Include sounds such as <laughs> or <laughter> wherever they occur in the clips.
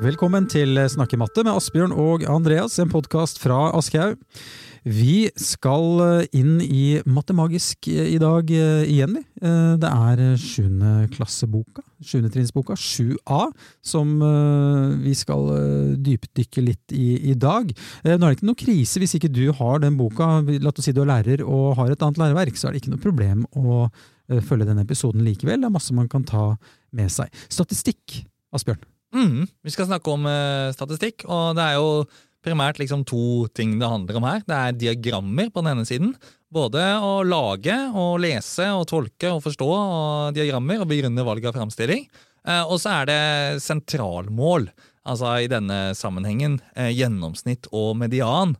Velkommen til Snakkematte med Asbjørn og Andreas, en podkast fra Aschehoug. Vi skal inn i Mattemagisk i dag igjen, vi. Det er sjuendeklasseboka, sjuendetrinnsboka, 7A, som vi skal dypdykke litt i i dag. Nå er det ikke noe krise hvis ikke du har den boka. La oss si du er lærer og har et annet læreverk, så er det ikke noe problem å følge denne episoden likevel. Det er masse man kan ta med seg. Statistikk, Asbjørn? Mm, vi skal snakke om uh, statistikk, og det er jo primært liksom to ting det handler om her. Det er diagrammer på den ene siden. Både å lage og lese og tolke og forstå og diagrammer og begrunne valg av framstilling. Uh, og så er det sentralmål. Altså i denne sammenhengen uh, gjennomsnitt og median.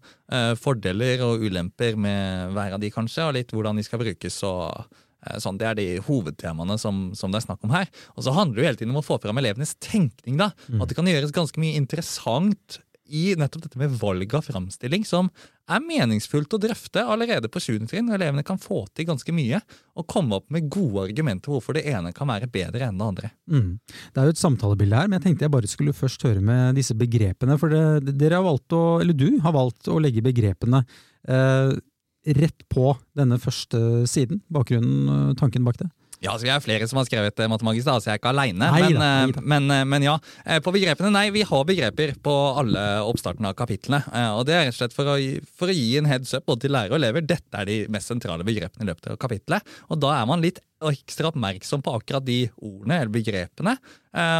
fordeler og ulemper med hver av de, kanskje, og litt hvordan de skal brukes. og Eh, sånn, det er de hovedtemaene som, som, det er snakk om her. Og så handler det jo hele tiden om å få fram elevenes tenkning. da, mm. At det kan gjøres ganske mye interessant i nettopp dette med valg av framstilling, som er meningsfullt å drøfte allerede på 7. trinn. og Elevene kan få til ganske mye og komme opp med gode argumenter hvorfor det ene kan være bedre enn det andre. Mm. Det er jo et samtalebilde her, men jeg tenkte jeg bare skulle først høre med disse begrepene. For det, dere har valgt å, eller du har valgt å legge begrepene eh, rett på denne første siden? Bakgrunnen, tanken bak det? Ja, så Vi er flere som har skrevet eh, matemagisk, da, så jeg er ikke aleine. Men, eh, men, eh, men, ja. På begrepene, nei, vi har begreper på alle oppstarten av kapitlene. Og det er rett og slett for å, for å gi en heads up både til lærere og elever. Dette er de mest sentrale begrepene i løpet av kapitlet. Og da er man litt ekstra oppmerksom på akkurat de ordene eller begrepene.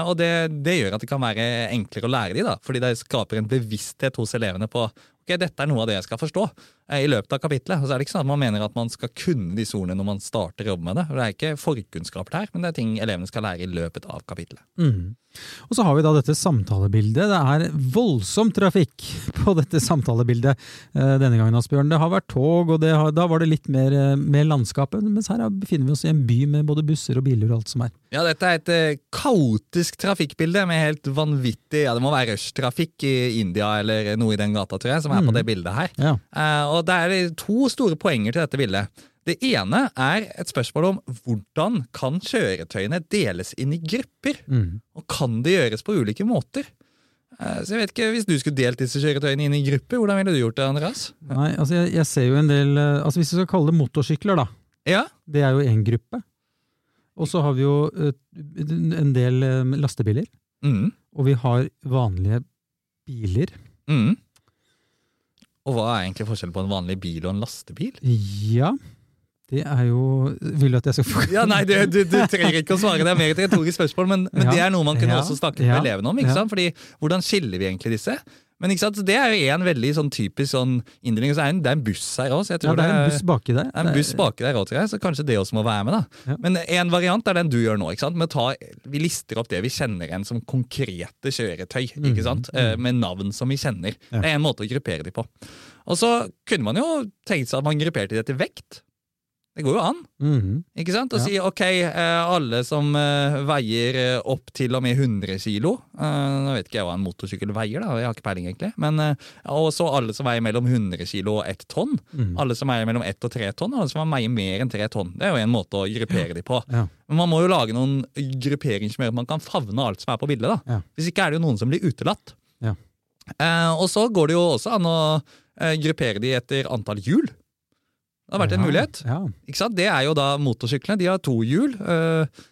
Og det, det gjør at det kan være enklere å lære de, da, fordi det skaper en bevissthet hos elevene på ok, dette er noe av det jeg skal forstå eh, i løpet av kapitlet. Og så er det ikke sånn at man mener at man skal kunne disse ordene når man starter å jobbe med det. Det er ikke forkunnskaper her, men det er ting elevene skal lære i løpet av kapitlet. Mm. Og så har vi da dette samtalebildet. Det er voldsom trafikk på dette samtalebildet eh, denne gangen, Asbjørn. Det har vært tog, og har, da var det litt mer, eh, mer landskapet. Mens her befinner vi oss i en by med både busser og biler og alt som er. Ja, dette er et kaotisk trafikkbilde med helt vanvittig Ja, det må være rushtrafikk i India eller noe i den gata, tror jeg, som er mm. på det bildet her. Ja. Uh, og det er to store poenger til dette bildet. Det ene er et spørsmål om hvordan kan kjøretøyene deles inn i grupper? Mm. Og kan det gjøres på ulike måter? Uh, så jeg vet ikke, Hvis du skulle delt disse kjøretøyene inn i grupper, hvordan ville du gjort det? Andreas? Nei, altså jeg, jeg ser jo en del, altså Hvis vi skal kalle det motorsykler, da. Ja. Det er jo én gruppe. Og så har vi jo en del lastebiler. Mm. Og vi har vanlige biler. Mm. Og hva er egentlig forskjellen på en vanlig bil og en lastebil? Ja, det er jo Vil du at jeg skal få Ja, Nei, du, du, du, trenger ikke å svare. Det er mer et retorisk spørsmål, men, men ja. det er noe man kunne ja. også snakke med ja. elevene om. ikke sant? Fordi, Hvordan skiller vi egentlig disse? Men ikke sant, Det er jo en veldig sånn typisk sånn inndeling. Så det er en buss her òg. Ja, det er en buss baki der. Det er en buss baki der også, så kanskje det også må være med. da. Ja. Men en variant er den du gjør nå. ikke sant? Ta, vi lister opp det vi kjenner igjen som konkrete kjøretøy. ikke mhm, sant? Mm. Med navn som vi kjenner. Ja. Det er en måte å gruppere de på. Og så kunne man jo tenkt seg at man grupperte det etter vekt. Det går jo an. Mm -hmm. Ikke sant? Å ja. si ok, eh, alle som uh, veier uh, opp til og med 100 kilo Nå vet ikke jeg hva en motorsykkel veier, da, jeg har ikke peiling egentlig. Men, og så alle som veier mellom 100 kilo og 1 tonn. Mm. Alle som veier mellom 1 og 3 tonn, alle som veier mer enn 3 tonn. Det er jo en måte å gruppere ja. de på. Ja. Men man må jo lage noen grupperinger som gjør at man kan favne alt som er på bildet. da. Hvis ikke er det jo noen som blir utelatt. og så går det jo også an å gruppere de etter antall hjul. Det har vært en mulighet. Ja. Ikke sant? Det er jo da motorsyklene. De har to hjul. Øh,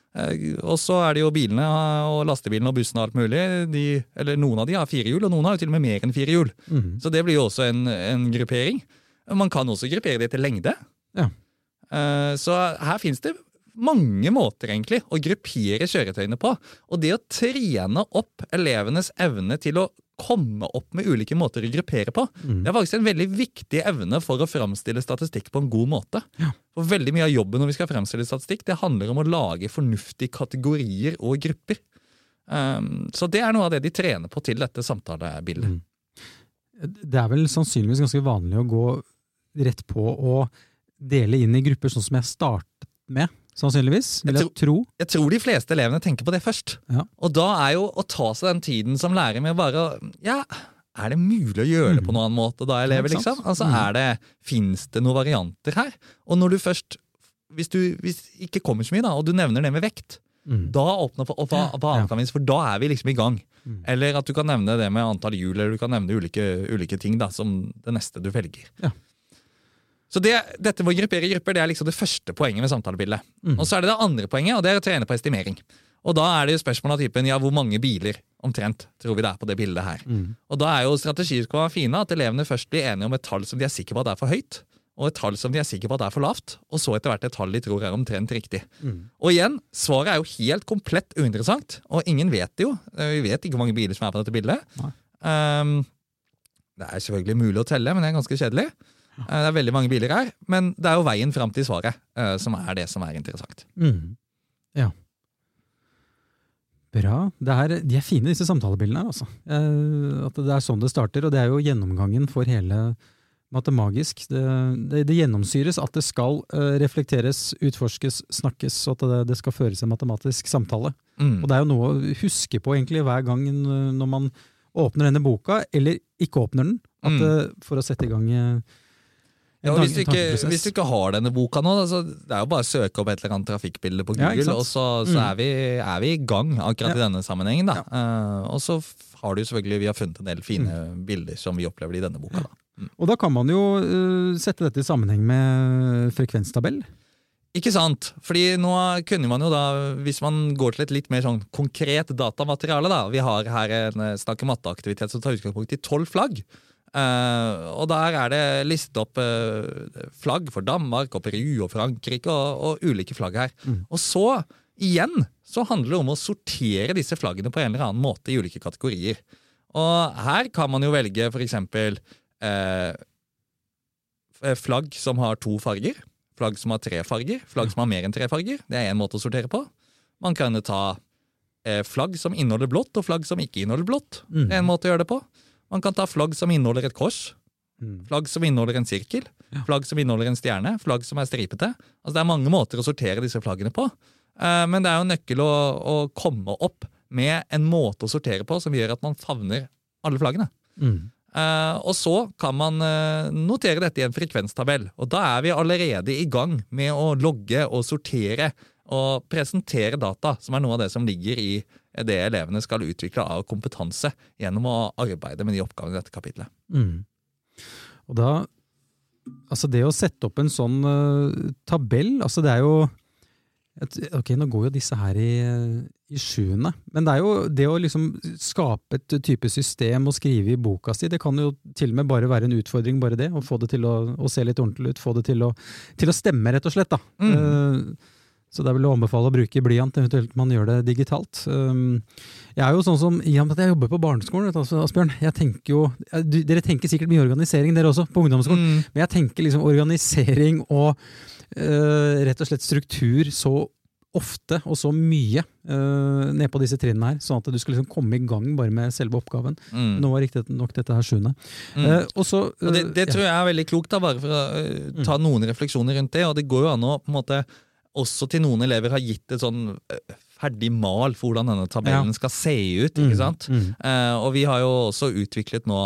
og så er det jo bilene og lastebilene og bussene og alt mulig. De, eller Noen av de har fire hjul, og noen har jo til og med mer enn fire hjul. Mm. Så det blir jo også en, en, gruppering. Man kan også gruppere det etter lengde. Ja. Så her finnes det mange måter egentlig å gruppere kjøretøyene på. Og det å trene opp elevenes evne til å komme opp med ulike måter å gruppere på. Mm. Det er faktisk en veldig viktig evne for å framstille statistikk på en god måte. Ja. For veldig Mye av jobben når vi skal framstille statistikk, det handler om å lage fornuftige kategorier og grupper. Um, så det er noe av det de trener på til dette samtalebildet. Mm. Det er vel sannsynligvis ganske vanlig å gå rett på å dele inn i grupper, sånn som jeg startet med sannsynligvis. Vil jeg, tro. Jeg tror de fleste elevene tenker på det først. Ja. Og da er jo å ta seg den tiden som lærer med bare Ja, er det mulig å gjøre det på mm. noen annen måte da, elever? liksom? Altså, mm. er det, Fins det noen varianter her? Og når du først hvis du hvis ikke kommer så mye, da, og du nevner det med vekt, Mm. Da åpner for, og hva, hva annet kan vi, for da er vi liksom i gang. Mm. Eller at du kan nevne det med antall hjul, eller du kan nevne ulike, ulike ting da, som det neste du velger. Ja. Så det, Dette med å gruppere grupper det er liksom det første poenget med samtalebildet. Mm. Og så er det det andre poenget, og det er å trene på estimering. Og da er det jo spørsmål av typen ja, hvor mange biler omtrent tror vi det er på det bildet her. Mm. Og da er jo strategier fine at elevene først blir enige om et tall som de er sikre på at er for høyt, og et tall som de er sikre på at er for lavt, og så etter hvert et tall de tror er omtrent riktig. Mm. Og igjen, svaret er jo helt komplett uinteressant, og ingen vet det jo. Eh, vi vet ikke hvor mange biler som er på dette bildet. Um, det er selvfølgelig mulig å telle, men det er ganske kjedelig. Uh, det er veldig mange biler her, men det er jo veien fram til svaret uh, som er det som er interessant. Mm. Ja. Bra. Er, de er fine, disse samtalebildene her. Altså. Eh, at det er sånn det starter, og det er jo gjennomgangen for hele Matemagisk. Det, det, det gjennomsyres at det skal reflekteres, utforskes, snakkes, og at det, det skal føres en matematisk samtale. Mm. Og det er jo noe å huske på egentlig hver gang når man åpner denne boka, eller ikke åpner den, at, mm. for å sette i gang ja, hvis, du ikke, hvis, du ikke, har denne boka nå, så det er jo bare å søke opp et eller annet trafikkbilde på Google, ja, og så, så mm. er, vi, er, vi, i gang akkurat ja. i denne sammenhengen. Da. Uh, og så har du selvfølgelig, vi har funnet en del fine mm. bilder som vi opplever i denne boka. Da. Mm. Og da kan man jo uh, sette dette i sammenheng med frekvenstabell. Ikke sant? Fordi nå kunne man jo da, hvis man går til et litt mer sånn konkret datamateriale da, Vi har her en snakk-matte-aktivitet som tar utgangspunkt i tolv flagg. Uh, og der er det listet opp uh, flagg for Danmark og Peru og Frankrike og, og ulike flagg her. Mm. Og så, igjen, så handler det om å sortere disse flaggene på en eller annen måte i ulike kategorier. Og her kan man jo velge for eksempel uh, flagg som har to farger, flagg som har tre farger, flagg som har mer enn tre farger. Det er én måte å sortere på. Man kan ta flagg som inneholder blått, og flagg som ikke inneholder blått. Mm. Det er en måte å gjøre det på. Man kan ta flagg som inneholder et kors, mm. flagg som inneholder en sirkel, flagg som inneholder en stjerne, flagg som er stripete. Altså Det er mange måter å sortere disse flaggene på, uh, men det er jo nøkkel å, å, komme opp med en måte å sortere på som gjør at man favner alle flaggene. Mm. Uh, og så kan man uh, notere dette i en frekvenstabell, og da er vi allerede i gang med å logge og sortere og presentere data, som er noe av det som ligger i det elevene skal utvikle av kompetanse gjennom å arbeide med de oppgavene i dette kapitlet. Mm. Og da, altså Det å sette opp en sånn uh, tabell, altså det er jo et, Ok, nå går jo disse her i, i sjuende, men det er jo det å liksom skape et type system og skrive i boka si, det kan jo til og med bare være en utfordring, bare det. Å få det til å, å se litt ordentlig ut, få det til å, til å stemme, rett og slett. da. Mm. Uh, så det er vel å anbefale å bruke blyant, eventuelt man gjør det digitalt. Um, jeg er jo sånn som, I og med at jeg jobber på barneskolen, du, Asbjørn, jeg tenker jo, Dere tenker sikkert mye organisering, dere også, på ungdomsskolen. Mm. Men jeg tenker liksom organisering og uh, rett og slett struktur så ofte og så mye uh, ned på disse trinnene her, sånn at du skal liksom komme i gang bare med selve oppgaven. Mm. Nå var riktig nok dette her sjuende. Mm. Uh, og så, uh, det, det, tror jeg er veldig klokt, da, bare for å ta mm. noen refleksjoner rundt det. Og det går jo an å på en måte også til noen elever har gitt et sånn eh, ferdig mal for hvordan denne tabellen ja. skal se ut. ikke mm, sant? Mm. Uh, og vi har jo også utviklet nå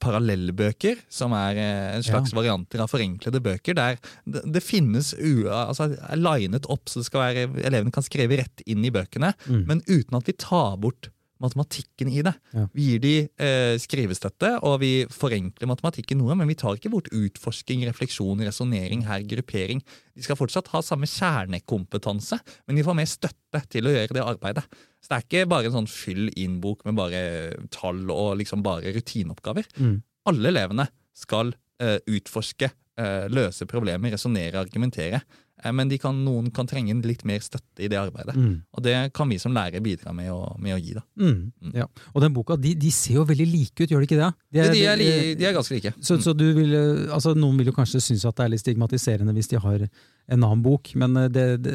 parallellbøker, som er en slags ja. varianter av forenklede bøker, der det, det finnes altså, er linet opp så det skal være, elevene kan skrive rett inn i bøkene, mm. men uten at vi tar bort matematikken i det. Ja. Vi gir de eh, skrivestøtte, og vi forenkler matematikken noe, men vi tar ikke bort utforsking, refleksjon, resonnering, her, gruppering. De skal fortsatt ha samme kjernekompetanse, men de får mer støtte til å gjøre det arbeidet. Så det er ikke bare en sånn fyll inn-bok med bare tall og liksom bare rutineoppgaver. Mm. Alle elevene skal eh, utforske, eh, løse problemer, resonnere, argumentere. Eh, men kan, noen kan trenge litt mer støtte i det arbeidet. Mm. Og det kan vi som lærere bidra med å, med å gi. da. Mm. Mm. Ja. Og den boka, de, de, ser jo veldig like ut, gjør de ikke det? De er, de er, de, er ganske like. Så, så vil, altså, Noen vil jo kanskje synes at det er litt stigmatiserende hvis de har en annen bok, men det, det,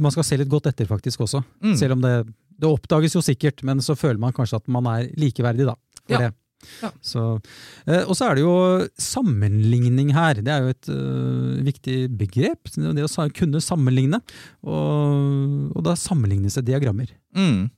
man skal se litt godt etter faktisk også. Mm. Selv om det, det oppdages jo sikkert, men så føler man kanskje at man er likeverdig, da. Ja. Det. Ja. Eh, og så er det jo sammenligning her. Det er jo et uh, viktig begrep. Det å kunne sammenligne. Og, og da sammenlignes det diagrammer. Mm.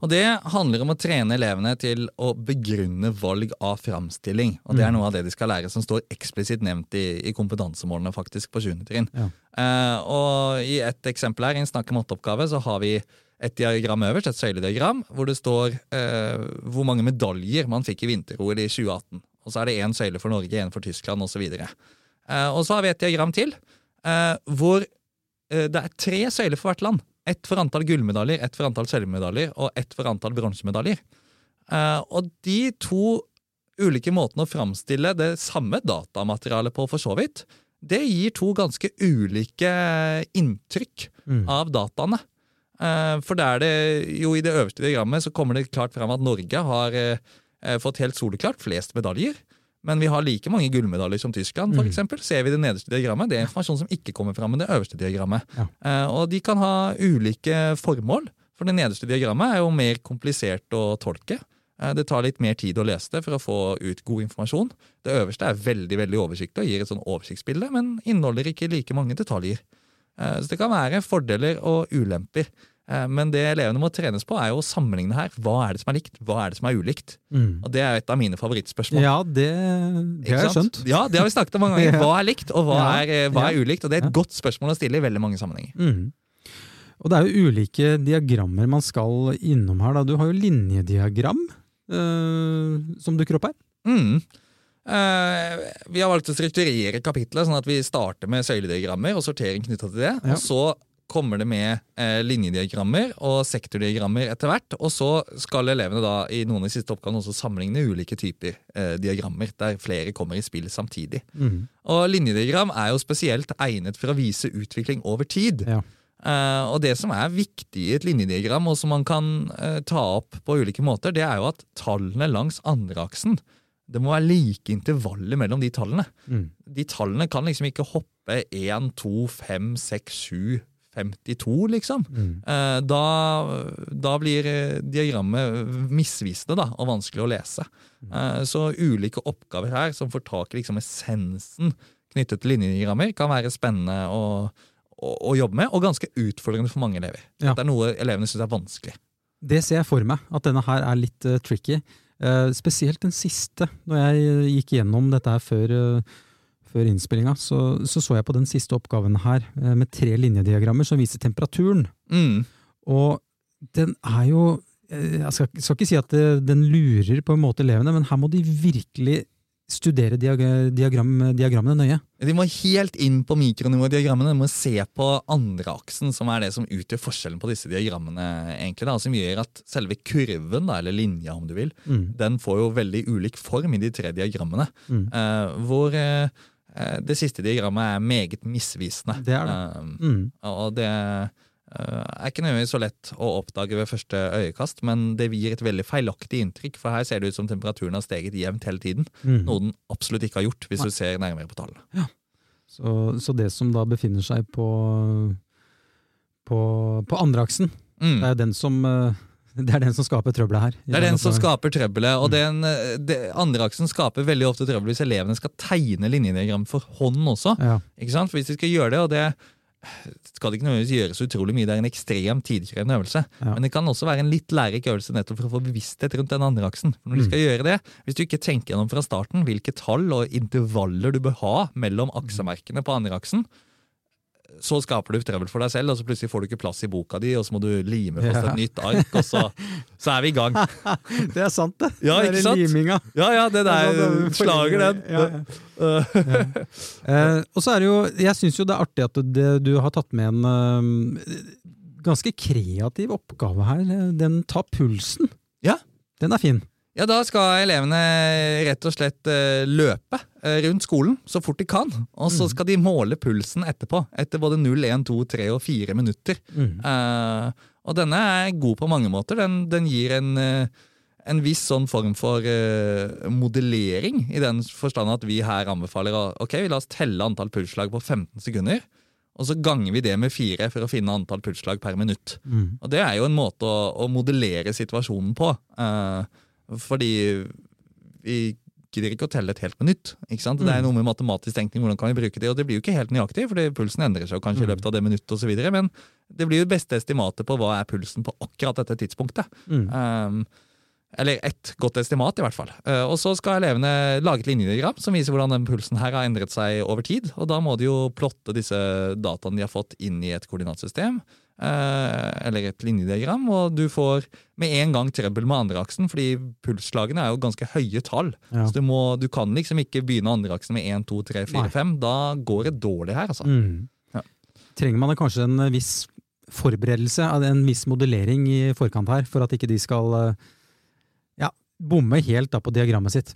Og Det handler om å trene elevene til å begrunne valg av framstilling. Og Det er mm. noe av det de skal lære som står eksplisitt nevnt i, i kompetansemålene faktisk på 7. trinn. Ja. Uh, og I et eksempel her, i en snakke oppgave så har vi et diagram øverst, et søylediagram, hvor det står eh, hvor mange medaljer man fikk i vinter-OL i 2018. Og så er det én søyle for Norge, én for Tyskland osv. Og, eh, og så har vi et diagram til hvor det er tre søyler for hvert land. Ett for antall gullmedaljer, ett for antall sølvmedaljer og ett for antall bronsemedaljer. Uh, og de to ulike måtene å framstille det samme datamaterialet på, for så vidt, det gir to ganske ulike inntrykk mm. av dataene. Uh, for det er det jo i det øverste diagrammet så kommer det klart fram at Norge har uh, fått helt soleklart flest medaljer. Men vi har like mange gullmedaljer som Tyskland. For mm. eksempel. Ser vi det nederste diagrammet, det er informasjon som ikke kommer fram i det øverste diagrammet. Ja. Uh, og de kan ha ulike formål. For det nederste diagrammet er jo mer komplisert å tolke. Det tar litt mer tid å lese det for å få ut god informasjon. Det øverste er veldig veldig oversiktlig og gir et sånn oversiktsbilde, men inneholder ikke like mange detaljer. Uh, så det kan være fordeler og ulemper. Eh, men det elevene må trenes på, er jo å sammenligne her. Hva er det som er likt, hva er det som er ulikt? Mm. Og Det er et av mine favorittspørsmål. Ja, det, det har jeg skjønt. Ja, det har vi snakket om mange <laughs> ganger. Hva er likt, og hva, ja. er, eh, hva er, ulikt? Og Det er et ja. godt spørsmål å stille i veldig mange sammenhenger. Mm. Og Det er jo ulike diagrammer man skal innom her. Da. Du har jo linjediagram øh, som dukker opp her. Mm. Uh, vi har valgt å strukturere kapitlet sånn at vi starter med søylediagrammer og sortering knytta til det. Ja. Og så kommer det med eh, linjediagrammer og sektordiagrammer etter hvert. Og så skal elevene da i noen av de siste oppgavene også sammenligne ulike typer eh, diagrammer, der flere kommer i spill samtidig. Mm. Og Linjediagram er jo spesielt egnet for å vise utvikling over tid. Ja. Uh, og Det som er viktig i et linjediagram, og som man kan uh, ta opp på ulike måter, det er jo at tallene langs andreaksen det må være like intervaller mellom de tallene. Mm. De tallene kan liksom ikke hoppe 1, 2, 5, 6, 7, 52, liksom. Mm. Eh, da, da, blir eh, diagrammet misvisende da, og vanskelig å lese. Mm. Eh, så ulike oppgaver her som får tak i liksom essensen knyttet til linjediagrammer, kan være spennende å, å, å, jobbe med, og ganske utfordrende for mange elever. Ja. Det er noe elevene syns er vanskelig. Det ser jeg for meg, at denne her er litt uh, tricky. Uh, spesielt den siste, når jeg gikk gjennom dette her før uh, før innspillinga, så, så, så jeg på den siste oppgaven her eh, med tre linjediagrammer som viser temperaturen. Mm. Og den er jo eh, Jeg skal, skal ikke si at det, den lurer på en måte elevene, men her må de virkelig studere diagram, diagrammene nøye. De må helt inn på mikronivå i diagrammene. De må se på andreaksen, som er det som utgjør forskjellen på disse diagrammene. egentlig da, Som gjør at selve kurven, da, eller linja om du vil, mm. den får jo veldig ulik form i de tre diagrammene. Mm. Eh, hvor uh, Eh, det siste diagrammet er meget misvisende. Det er det. Eh, mm. Og det eh, er ikke nødvendigvis så lett å oppdage ved første øyekast, men det gir et veldig feilaktig inntrykk, for her ser det ut som temperaturen har steget jevnt hele tiden. Mm. Noe den absolutt ikke har gjort, hvis Nei. du ser nærmere på tallene. Ja. Så, så, det som da befinner seg på, på, på andreaksen, mm. det er den som det er den som skaper trøbbelet her. Det er den som skaper trøbbelet, og mm. den, det, andre aksen skaper veldig ofte trøbbel hvis elevene skal tegne linjediagram for hånd også. Ja. Ikke sant? For hvis de skal gjøre det, og det skal det ikke nødvendigvis gjøre så utrolig mye, det er en ekstremt tidkrevende øvelse. Ja. Men det kan også være en litt lærerik øvelse nettopp for å få bevissthet rundt den andre aksen. For når mm. du skal gjøre det, Hvis du ikke tenker gjennom fra starten hvilke tall og intervaller du bør ha mellom aksemerkene på andre aksen, så skaper du trøbbel for deg selv, og så plutselig får du ikke plass i boka di, og så må du lime fast et nytt ark, og så, så, er vi i gang. <laughs> det er sant, det. Ja, ikke sant? Liminga. Ja, ja, det der slager den. <laughs> Ja, ja. eh, og så er det jo Jeg syns jo det er artig at det, du har tatt med en uh, ganske kreativ oppgave her. Den tar pulsen. Ja. Den er fin. Ja, Da skal elevene rett og slett eh, løpe eh, rundt skolen så fort de kan. Og så mm. skal de måle pulsen etterpå, etter både 0, 1, 2, 3 og 4 minutter. Mm. Uh, og denne er god på mange måter. Den, den gir en, en, viss sånn form for uh, modellering, i den forstand at vi her anbefaler ok, la oss telle antall pulsslag på 15 sekunder. Og så ganger vi det med fire for å finne antall pulsslag per minutt. Mm. Og Det er jo en måte å, å modellere situasjonen på. Uh, fordi vi gidder ikke å telle et helt minutt. ikke sant? Det er Mm. noe med matematisk tenkning, hvordan kan vi bruke det, og det blir jo ikke helt nøyaktig, fordi pulsen endrer seg kanskje i Mm. løpet av det minuttet osv., men det blir jo det beste estimatet på hva er pulsen på akkurat dette tidspunktet. Mm. Um, eller ett godt estimat, i hvert fall. Uh, og så skal elevene lage et linjediagram som viser hvordan den pulsen her har endret seg over tid. Og da må de jo plotte disse dataene de har fått, inn i et koordinatsystem. Uh, eller et linjediagram, og du får med en gang trøbbel med andreaksen, fordi pulsslagene er jo ganske høye tall. Ja. Så du, må, du kan liksom ikke begynne andreaksen med 1, 2, 3, 4, Nei. 5. Da går det dårlig her, altså. Mm. Ja. Trenger man kanskje en viss forberedelse, en viss modellering i forkant her, for at ikke de skal eh, ja, bomme helt da på diagrammet sitt?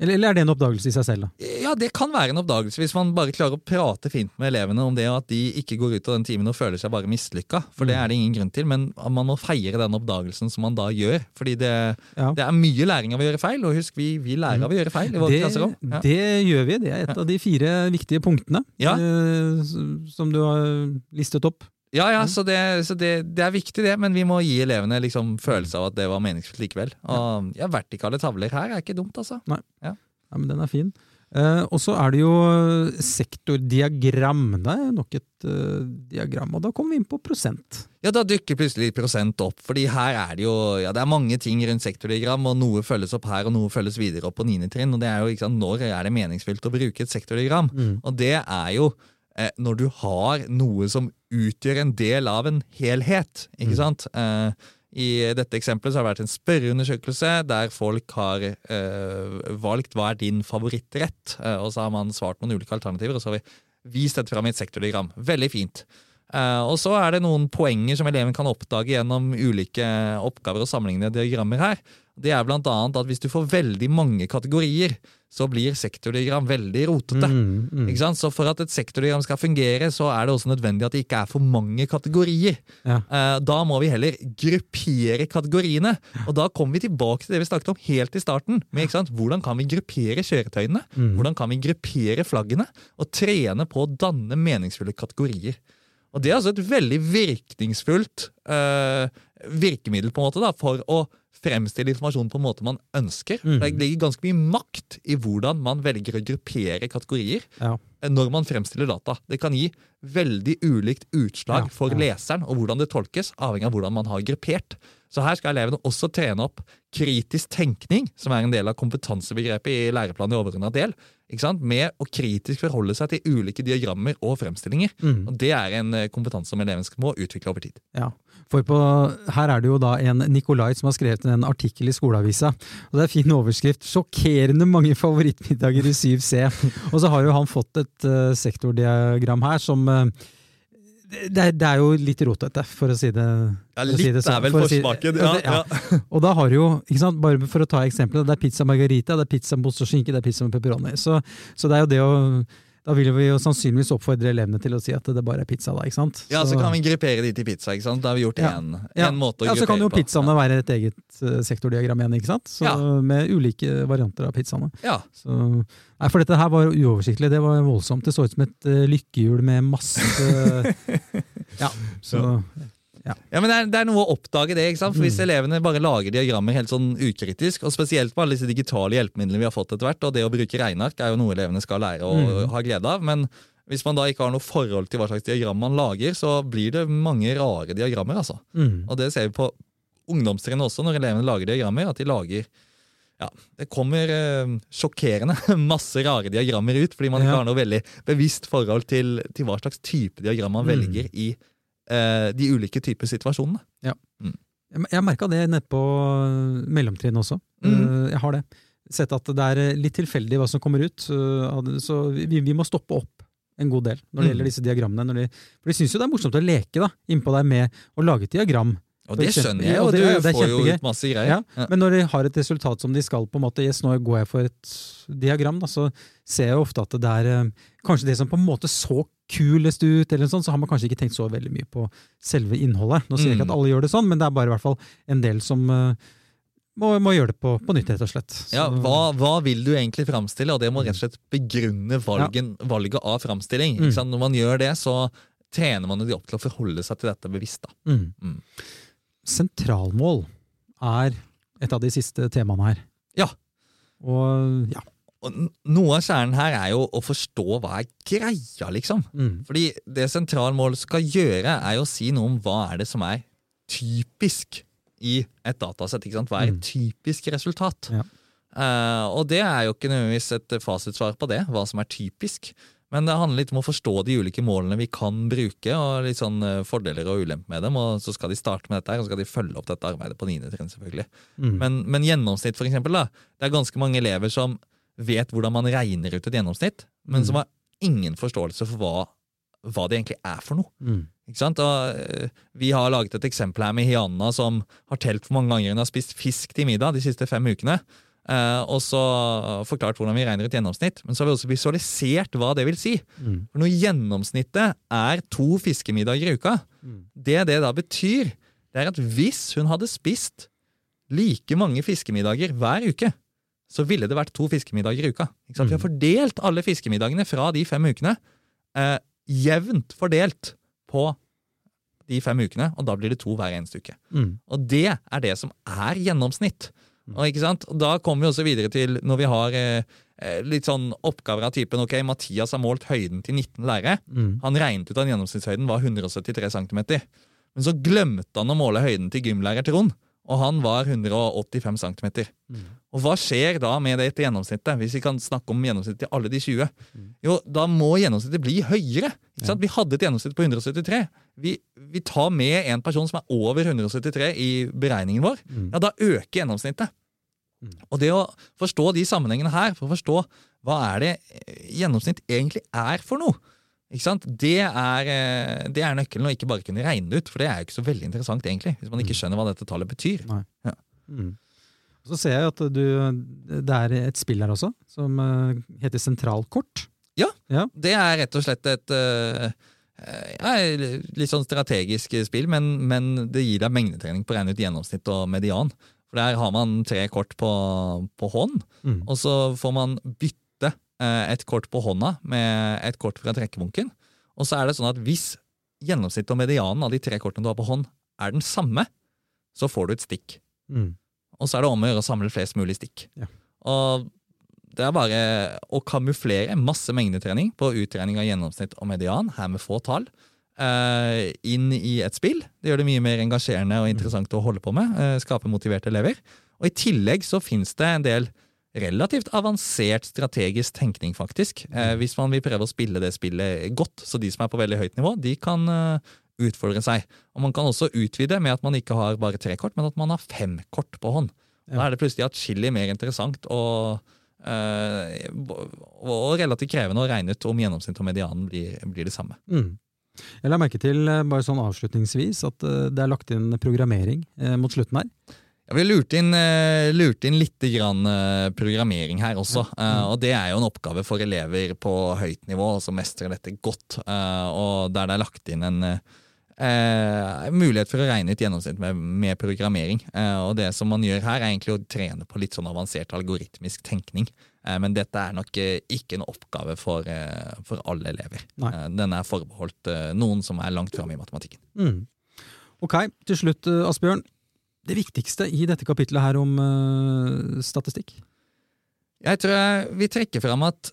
Eller, eller er det en oppdagelse i seg selv? da? Ja, det kan være en oppdagelse hvis man bare klarer å prate fint med elevene om det, og at de ikke går ut av den timen og føler seg bare mislykka. For det er det ingen grunn til, men man må feire den oppdagelsen som man da gjør. Fordi det, Ja. det er mye læring av å gjøre feil, og husk, vi, vi lærer av å gjøre feil i vårt Det, klasserom. Ja. det gjør vi. Det er et av de fire viktige punktene Ja. eh, som du har listet opp. Ja, ja, så, det, så det, det er viktig, det, men vi må gi elevene liksom følelse av at det var meningsfullt likevel. Og ja, vertikale tavler her er ikke dumt, altså. Nei, Ja, men den er fin. Eh, og så er det jo sektordiagram. Det er nok et eh, diagram, og da kommer vi inn på prosent. Ja, da dukker plutselig prosent opp, fordi her er det jo ja, det er mange ting rundt sektordiagram, og noe følges opp her, og noe følges videre opp på niende trinn. Og det er jo ikke sant, når er det meningsfylt å bruke et sektordiagram? Mm. Og det er jo eh, når du har noe som utgjør en del av en helhet, ikke Mm. sant? Eh, I dette eksempelet så har det vært en spørreundersøkelse der folk har eh, valgt hva er din favorittrett, eh, og så har man svart noen ulike alternativer, og så har vi vist dette fram i et sektordiagram. Veldig fint. Eh, og så er det noen poenger som eleven kan oppdage gjennom ulike oppgaver og sammenlignende diagrammer her. Det er blant annet at hvis du får veldig mange kategorier, så blir sektordiagram veldig rotete. Mm, mm. Så For at et sektordiagram skal fungere, så er det også nødvendig at det ikke er for mange kategorier. Ja. Eh, Da må vi heller gruppere kategoriene. Og da kommer vi tilbake til det vi snakket om helt i starten. Med? Hvordan kan vi gruppere kjøretøyene? Mm. Hvordan kan vi gruppere flaggene? Og trene på å danne meningsfulle kategorier. Og Det er altså et veldig virkningsfullt eh, virkemiddel på en måte da, for å fremstille informasjon på en måte man ønsker. Mm. Det ligger ganske mye makt i hvordan man velger å gruppere kategorier Ja. når man fremstiller data. Det kan gi veldig ulikt utslag Ja, for leseren, og hvordan det tolkes, avhengig av hvordan man har gruppert. Så her skal elevene også trene opp kritisk tenkning, som er en del av kompetansebegrepet i læreplanen i overordna del? Med å kritisk forholde seg til ulike diagrammer og fremstillinger. Mm. Og Det er en eh, kompetanse som eleven må utvikle over tid. Ja, for på, her er det jo da en Nikolai som har skrevet en artikkel i skoleavisa. og Det er fin overskrift 'Sjokkerende mange favorittmiddager i 7C'. Og så har jo han fått et uh, sektordiagram her som eh, det, det er jo litt rotete, for å si det Ja, litt si det så, er vel for forsmaken, si- ja. ja. Og da har du jo, ikke sant, bare for å ta eksempelet, det er pizza margarita, det er pizza med ost og skinke, det er pizza med pepperoni. Så, så det er jo det å Da vil vi jo sannsynligvis oppfordre elevene til å si at det bare er pizza, da. ikke sant? ja, så kan vi gruppere de til pizza. ikke sant? Da har vi gjort én Ja. måte å Ja, så kan jo på. pizzaene være et eget uh, sektordiagram igjen, ikke sant? Så, Ja. Med ulike varianter av pizzaene. Ja. Så, nei, for dette her var uoversiktlig. Det var voldsomt. Det så ut som et uh, lykkehjul med masse <laughs> Ja, så Ja, men det er, det er noe å oppdage det. ikke sant? For Hvis Mm. elevene bare lager diagrammer helt sånn ukritisk, og spesielt med alle disse digitale hjelpemidlene vi har fått etter hvert, og det å bruke regneark er jo noe elevene skal lære å Mm. ha glede av. Men hvis man da ikke har noe forhold til hva slags diagram man lager, så blir det mange rare diagrammer. altså. mm. Og det ser vi på ungdomstrinnet også, når elevene lager diagrammer. at de lager ja, Det kommer eh, sjokkerende <laughs> masse rare diagrammer ut, fordi man ikke Ja. har noe veldig bevisst forhold til, til hva slags type diagram man Mm. velger i de ulike typer situasjonene. Jeg, jeg merka det nede på mellomtrinnet også. Mm. Eh, Jeg har det. Sett at det er eh, litt tilfeldig hva som kommer ut. eh, Så vi, vi må stoppe opp en god del når det Mm. gjelder disse diagrammene. Når de, for de syns jo det er morsomt å leke da, innpå der med å lage et diagram. Og det skjønner jeg, og det- du ja, det får jo ut masse greier. Ja, Ja. Men når de har et resultat som de skal, på en måte, yes, nå går jeg for et diagram, da, så ser jeg ofte at det er eh, kanskje det som på en måte så kulest ut, eller sånt, så har man kanskje ikke tenkt så veldig mye på selve innholdet. Nå sier jeg ikke Mm. at alle gjør det sånn, men det er bare i hvert fall en del som eh, må, må gjøre det på, på nytt, rett og slett. Så- Ja, hva, hva vil du egentlig framstille? Og det må rett og slett begrunne valgen, valget av framstilling. Mm. Når man gjør det, så trener man jo de opp til å forholde seg til dette bevisst. da. Mm. Mm. Sentralmål er et av de siste temaene her. Ja. Og ja. Og noe av kjernen her er jo å forstå hva er greia, liksom. Mm. Fordi det sentralmålet skal gjøre, er jo å si noe om hva er det som er typisk i et datasett. ikke sant? Hva er et Mm. typisk resultat? Ja. Uh, og det er jo ikke nødvendigvis et fasitsvar på det, hva som er typisk. Men det handler litt om å forstå de ulike målene vi kan bruke, og litt sånn eh, fordeler og ulemper med dem. Og så skal de starte med dette her, og så skal de følge opp dette arbeidet på 9. trinn, selvfølgelig. Mm. Men, men gjennomsnitt, for eksempel, da. Det er ganske mange elever som vet hvordan man regner ut et gjennomsnitt, men Mm. som har ingen forståelse for hva, hva det egentlig er for noe. Mm. Ikke sant? Og, eh, vi har laget et eksempel her med Hianna som har telt hvor mange ganger hun har spist fisk til middag de siste fem ukene. Eh, og så forklart hvordan vi regner ut gjennomsnitt. Men så har vi også visualisert hva det vil si. Mm. For når gjennomsnittet er to fiskemiddager i uka, Mm. det det da betyr, det er at hvis hun hadde spist like mange fiskemiddager hver uke, så ville det vært to fiskemiddager i uka. Ikke sant? Vi har fordelt alle fiskemiddagene fra de fem ukene uh, jevnt fordelt på de fem ukene, og da blir det to hver eneste uke. Mm. Og det er det som er gjennomsnitt. Og, ikke sant? og Da kommer vi også videre til når vi har eh, eh, litt sånn oppgaver av typen ok, Mathias har målt høyden til 19 lærere. Mm. Han regnet ut at gjennomsnittshøyden var 173 cm. Men så glemte han å måle høyden til gymlærer Trond, og han var 185 cm. Mm. Og hva skjer da med det etter gjennomsnittet, hvis vi kan snakke om gjennomsnittet til alle de 20? Mm. Jo, da må gjennomsnittet bli høyere. Sant? Vi hadde et gjennomsnitt på 173. Vi, vi tar med en person som er over 173 i beregningen vår. Mm. Ja, da øker gjennomsnittet. Mm. Og det å forstå de sammenhengene her, for å forstå hva er det gjennomsnitt egentlig er for noe, ikke sant? Det, er, eh, det er nøkkelen å ikke bare kunne regne det ut, for det er jo ikke så veldig interessant, egentlig, hvis man ikke skjønner hva dette tallet betyr. Mm. Så ser jeg at du, det er et spill her også, som eh, heter Sentralkort. Ja, Det er rett og slett et eh, ja, litt sånn strategisk spill, men, men det gir deg mengdetrening på å regne ut gjennomsnitt og median. For der har man tre kort på, på hånd, Mm. og så får man bytte et kort på hånda med et kort fra trekkebunken. Og så er det sånn at hvis gjennomsnittet og medianen av de tre kortene du har på hånd, er den samme, så får du et stikk. Mm. Og så er det om å gjøre å samle flest mulig stikk. Ja. Og det er bare å kamuflere masse mengdetrening på utregning av gjennomsnitt og median, her med få tall, eh, inn i et spill. Det gjør det mye mer engasjerende og interessant å holde på med. Eh, skape motiverte elever. Og i tillegg så fins det en del relativt avansert strategisk tenkning, faktisk. Eh, hvis man vil prøve å spille det spillet godt, så de som er på veldig høyt nivå, de kan eh, utfordre seg. Og man kan også utvide med at man ikke har bare tre kort, men at man har fem kort på hånd. Da er det plutselig atskillig mer interessant og, eh, og relativt krevende å regne ut om gjennomsnitt og medianen blir, blir det samme. Mm. Jeg la merke til, eh, bare sånn avslutningsvis, at eh, det er lagt inn programmering eh, mot slutten her. Ja, vi har lurt inn, eh, lurt inn litt grann, eh, programmering her også. eh, og det er jo en oppgave for elever på høyt nivå som mestrer dette godt. og der det er lagt inn en mulighet for å regne ut gjennomsnitt med, med programmering. Og det som man gjør her, er egentlig å trene på litt sånn avansert algoritmisk tenkning. Men dette er nok ikke en oppgave for, for alle elever. Nei. Den er forbeholdt eh, noen som er langt framme i matematikken. Mm. Ok, til slutt, Asbjørn. Det viktigste i dette kapitlet her om uh, statistikk? Jeg tror jeg vi trekker fram at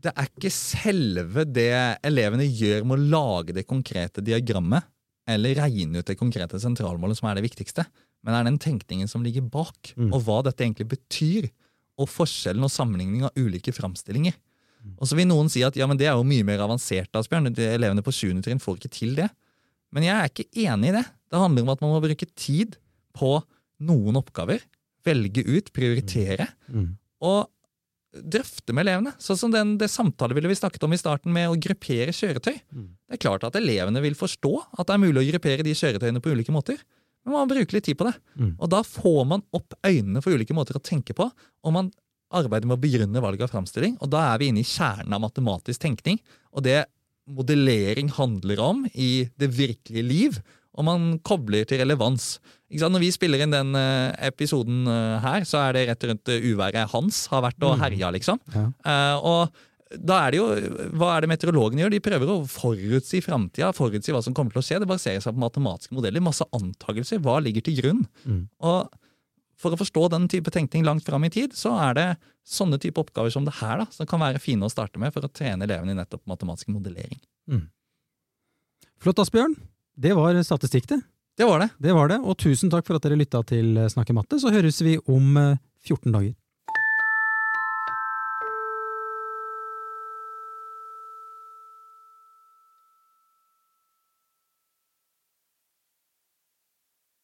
det er ikke selve det elevene gjør med å lage det konkrete diagrammet, eller regne ut det konkrete sentralmålet som er det viktigste, men det er den tenkningen som ligger bak, Mm. og hva dette egentlig betyr, og forskjellen og sammenligning av ulike framstillinger. Og så vil noen si at ja, men det er jo mye mer avansert, Asbjørn. De elevene på 7. trinn får ikke til det. Men jeg er ikke enig i det. Det handler om at man må bruke tid på noen oppgaver. Velge ut, prioritere, Mm. og drøfte med elevene. Sånn som den, det samtalebildet vi snakket om i starten med å gruppere kjøretøy. Mm. Det er klart at elevene vil forstå at det er mulig å gruppere de kjøretøyene på ulike måter. Men man må bruke litt tid på det. Mm. Og da får man opp øynene for ulike måter å tenke på, og man arbeider med å begrunne valget av framstilling. Og da er vi inne i kjernen av matematisk tenkning, og det modellering handler om i det virkelige liv. Og man kobler til relevans. Ikke sant? Når vi spiller inn den eh, episoden eh, her, så er det rett rundt uh, uværet Hans har vært og Mm. herja, liksom. Ja. Eh, og da er det jo, Hva er det meteorologene gjør? De prøver å forutsi framtida, forutsi hva som kommer til å skje. Det baserer seg på matematiske modeller, masse antakelser. Hva ligger til grunn? Mm. Og for å forstå den type tenkning langt fram i tid, så er det sånne type oppgaver som det her da, som kan være fine å starte med for å trene elevene i nettopp matematisk modellering. Mm. Flott, Asbjørn. Det var statistikk, det. Det var det. Det var det, og tusen takk for at dere lytta til Snakke matte. Så høres vi om 14 dager.